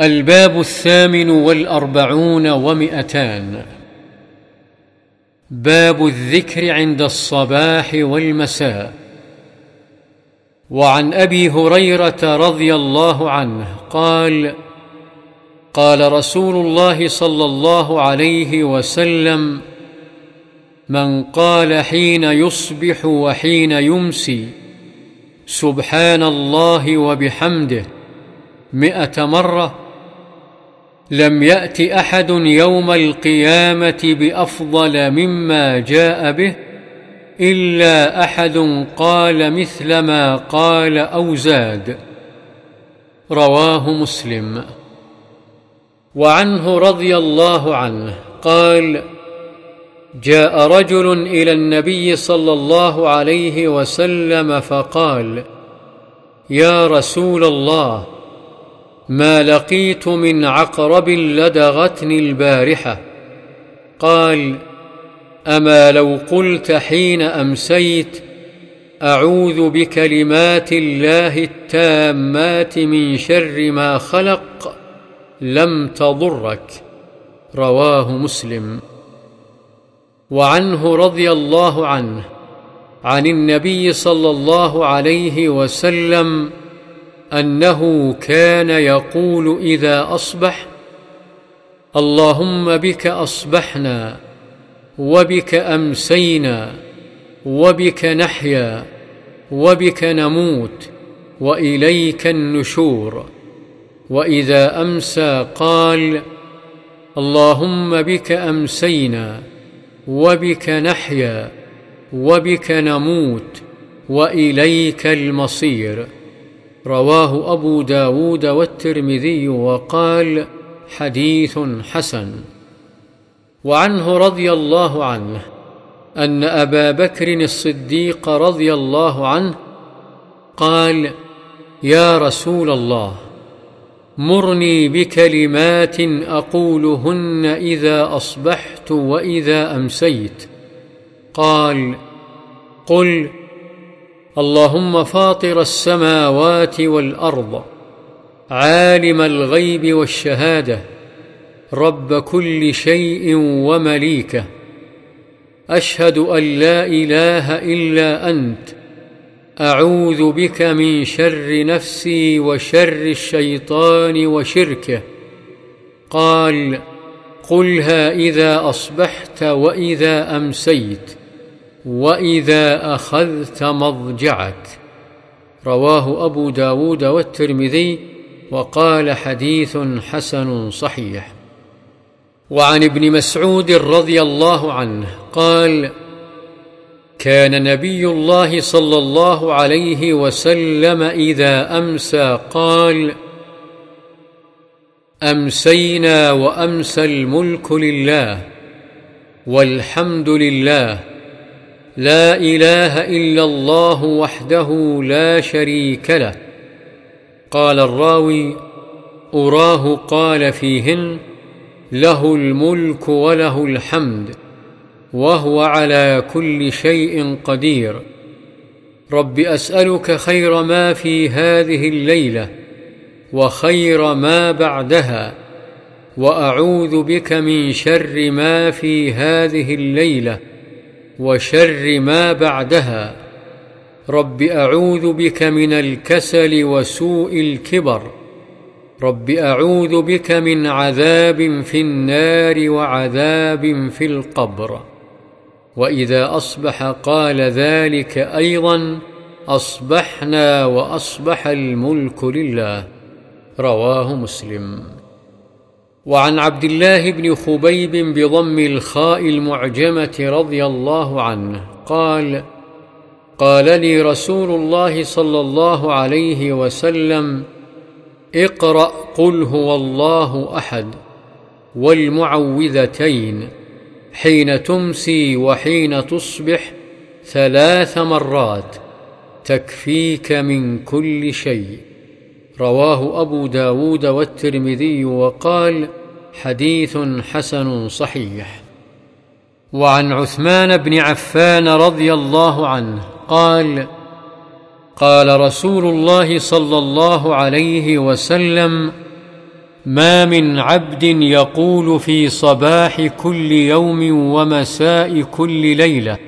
الباب الثامن والأربعون ومئتان. باب الذكر عند الصباح والمساء. وعن أبي هريرة رضي الله عنه قال قال رسول الله صلى الله عليه وسلم من قال حين يصبح وحين يمسي سبحان الله وبحمده مائه مرة لم يأت أحد يوم القيامة بأفضل مما جاء به إلا أحد قال مثل ما قال أو زاد. رواه مسلم. وعنه رضي الله عنه قال جاء رجل إلى النبي صلى الله عليه وسلم فقال يا رسول الله ما لقيت من عقرب لدغتني البارحة. قال أما لو قلت حين أمسيت أعوذ بكلمات الله التامات من شر ما خلق لم تضرك. رواه مسلم. وعنه رضي الله عنه عن النبي صلى الله عليه وسلم أنه كان يقول إذا أصبح اللهم بك أصبحنا وبك أمسينا وبك نحيا وبك نموت وإليك النشور. وإذا أمسى قال اللهم بك أمسينا وبك نحيا وبك نموت وإليك المصير. رواه أبو داود والترمذي وقال حديث حسن. وعنه رضي الله عنه أن أبا بكر الصديق رضي الله عنه قال يا رسول الله مرني بكلمات أقولهن إذا أصبحت وإذا أمسيت. قال قل اللهم فاطر السماوات والأرض عالم الغيب والشهادة رب كل شيء ومليكه. أشهد أن لا إله إلا أنت. أعوذ بك من شر نفسي وشر الشيطان وشركه. قال قلها إذا أصبحت وإذا أمسيت. واذا اخذت مضجعك. رواه أبو داود والترمذي وقال حديث حسن صحيح. وعن ابن مسعود رضي الله عنه قال كان نبي الله صلى الله عليه وسلم إذا أمسى قال أمسينا وأمسى الملك لله والحمد لله لا إله إلا الله وحده لا شريك له. قال الراوي أراه قال فيهن له الملك وله الحمد وهو على كل شيء قدير. رب أسألك خير ما في هذه الليلة وخير ما بعدها وأعوذ بك من شر ما في هذه الليلة. وشر ما بعدها. رب أعوذ بك من الكسل وسوء الكبر. رب أعوذ بك من عذاب في النار وعذاب في القبر. وإذا أصبح قال ذلك أيضا أصبحنا وأصبح الملك لله. رواه مسلم. وعن عبد الله بن خبيب بضم الخاء المعجمة رضي الله عنه قال قال لي رسول الله صلى الله عليه وسلم اقرأ قل هو الله أحد والمعوذتين حين تمسي وحين تصبح ثلاث مرات تكفيك من كل شيء. رواه أبو داود والترمذي وقال حديث حسن صحيح. وعن عثمان بن عفان رضي الله عنه قال قال رسول الله صلى الله عليه وسلم ما من عبد يقول في صباح كل يوم ومساء كل ليلة.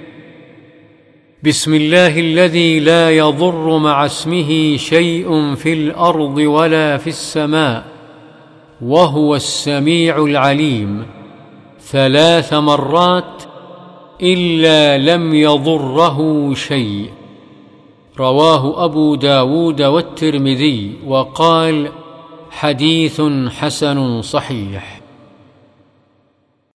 بسم الله الذي لا يضر مع اسمه شيء في الأرض ولا في السماء وهو السميع العليم. ثلاث مرات إلا لم يضره شيء. رواه أبو داود والترمذي وقال حديث حسن صحيح.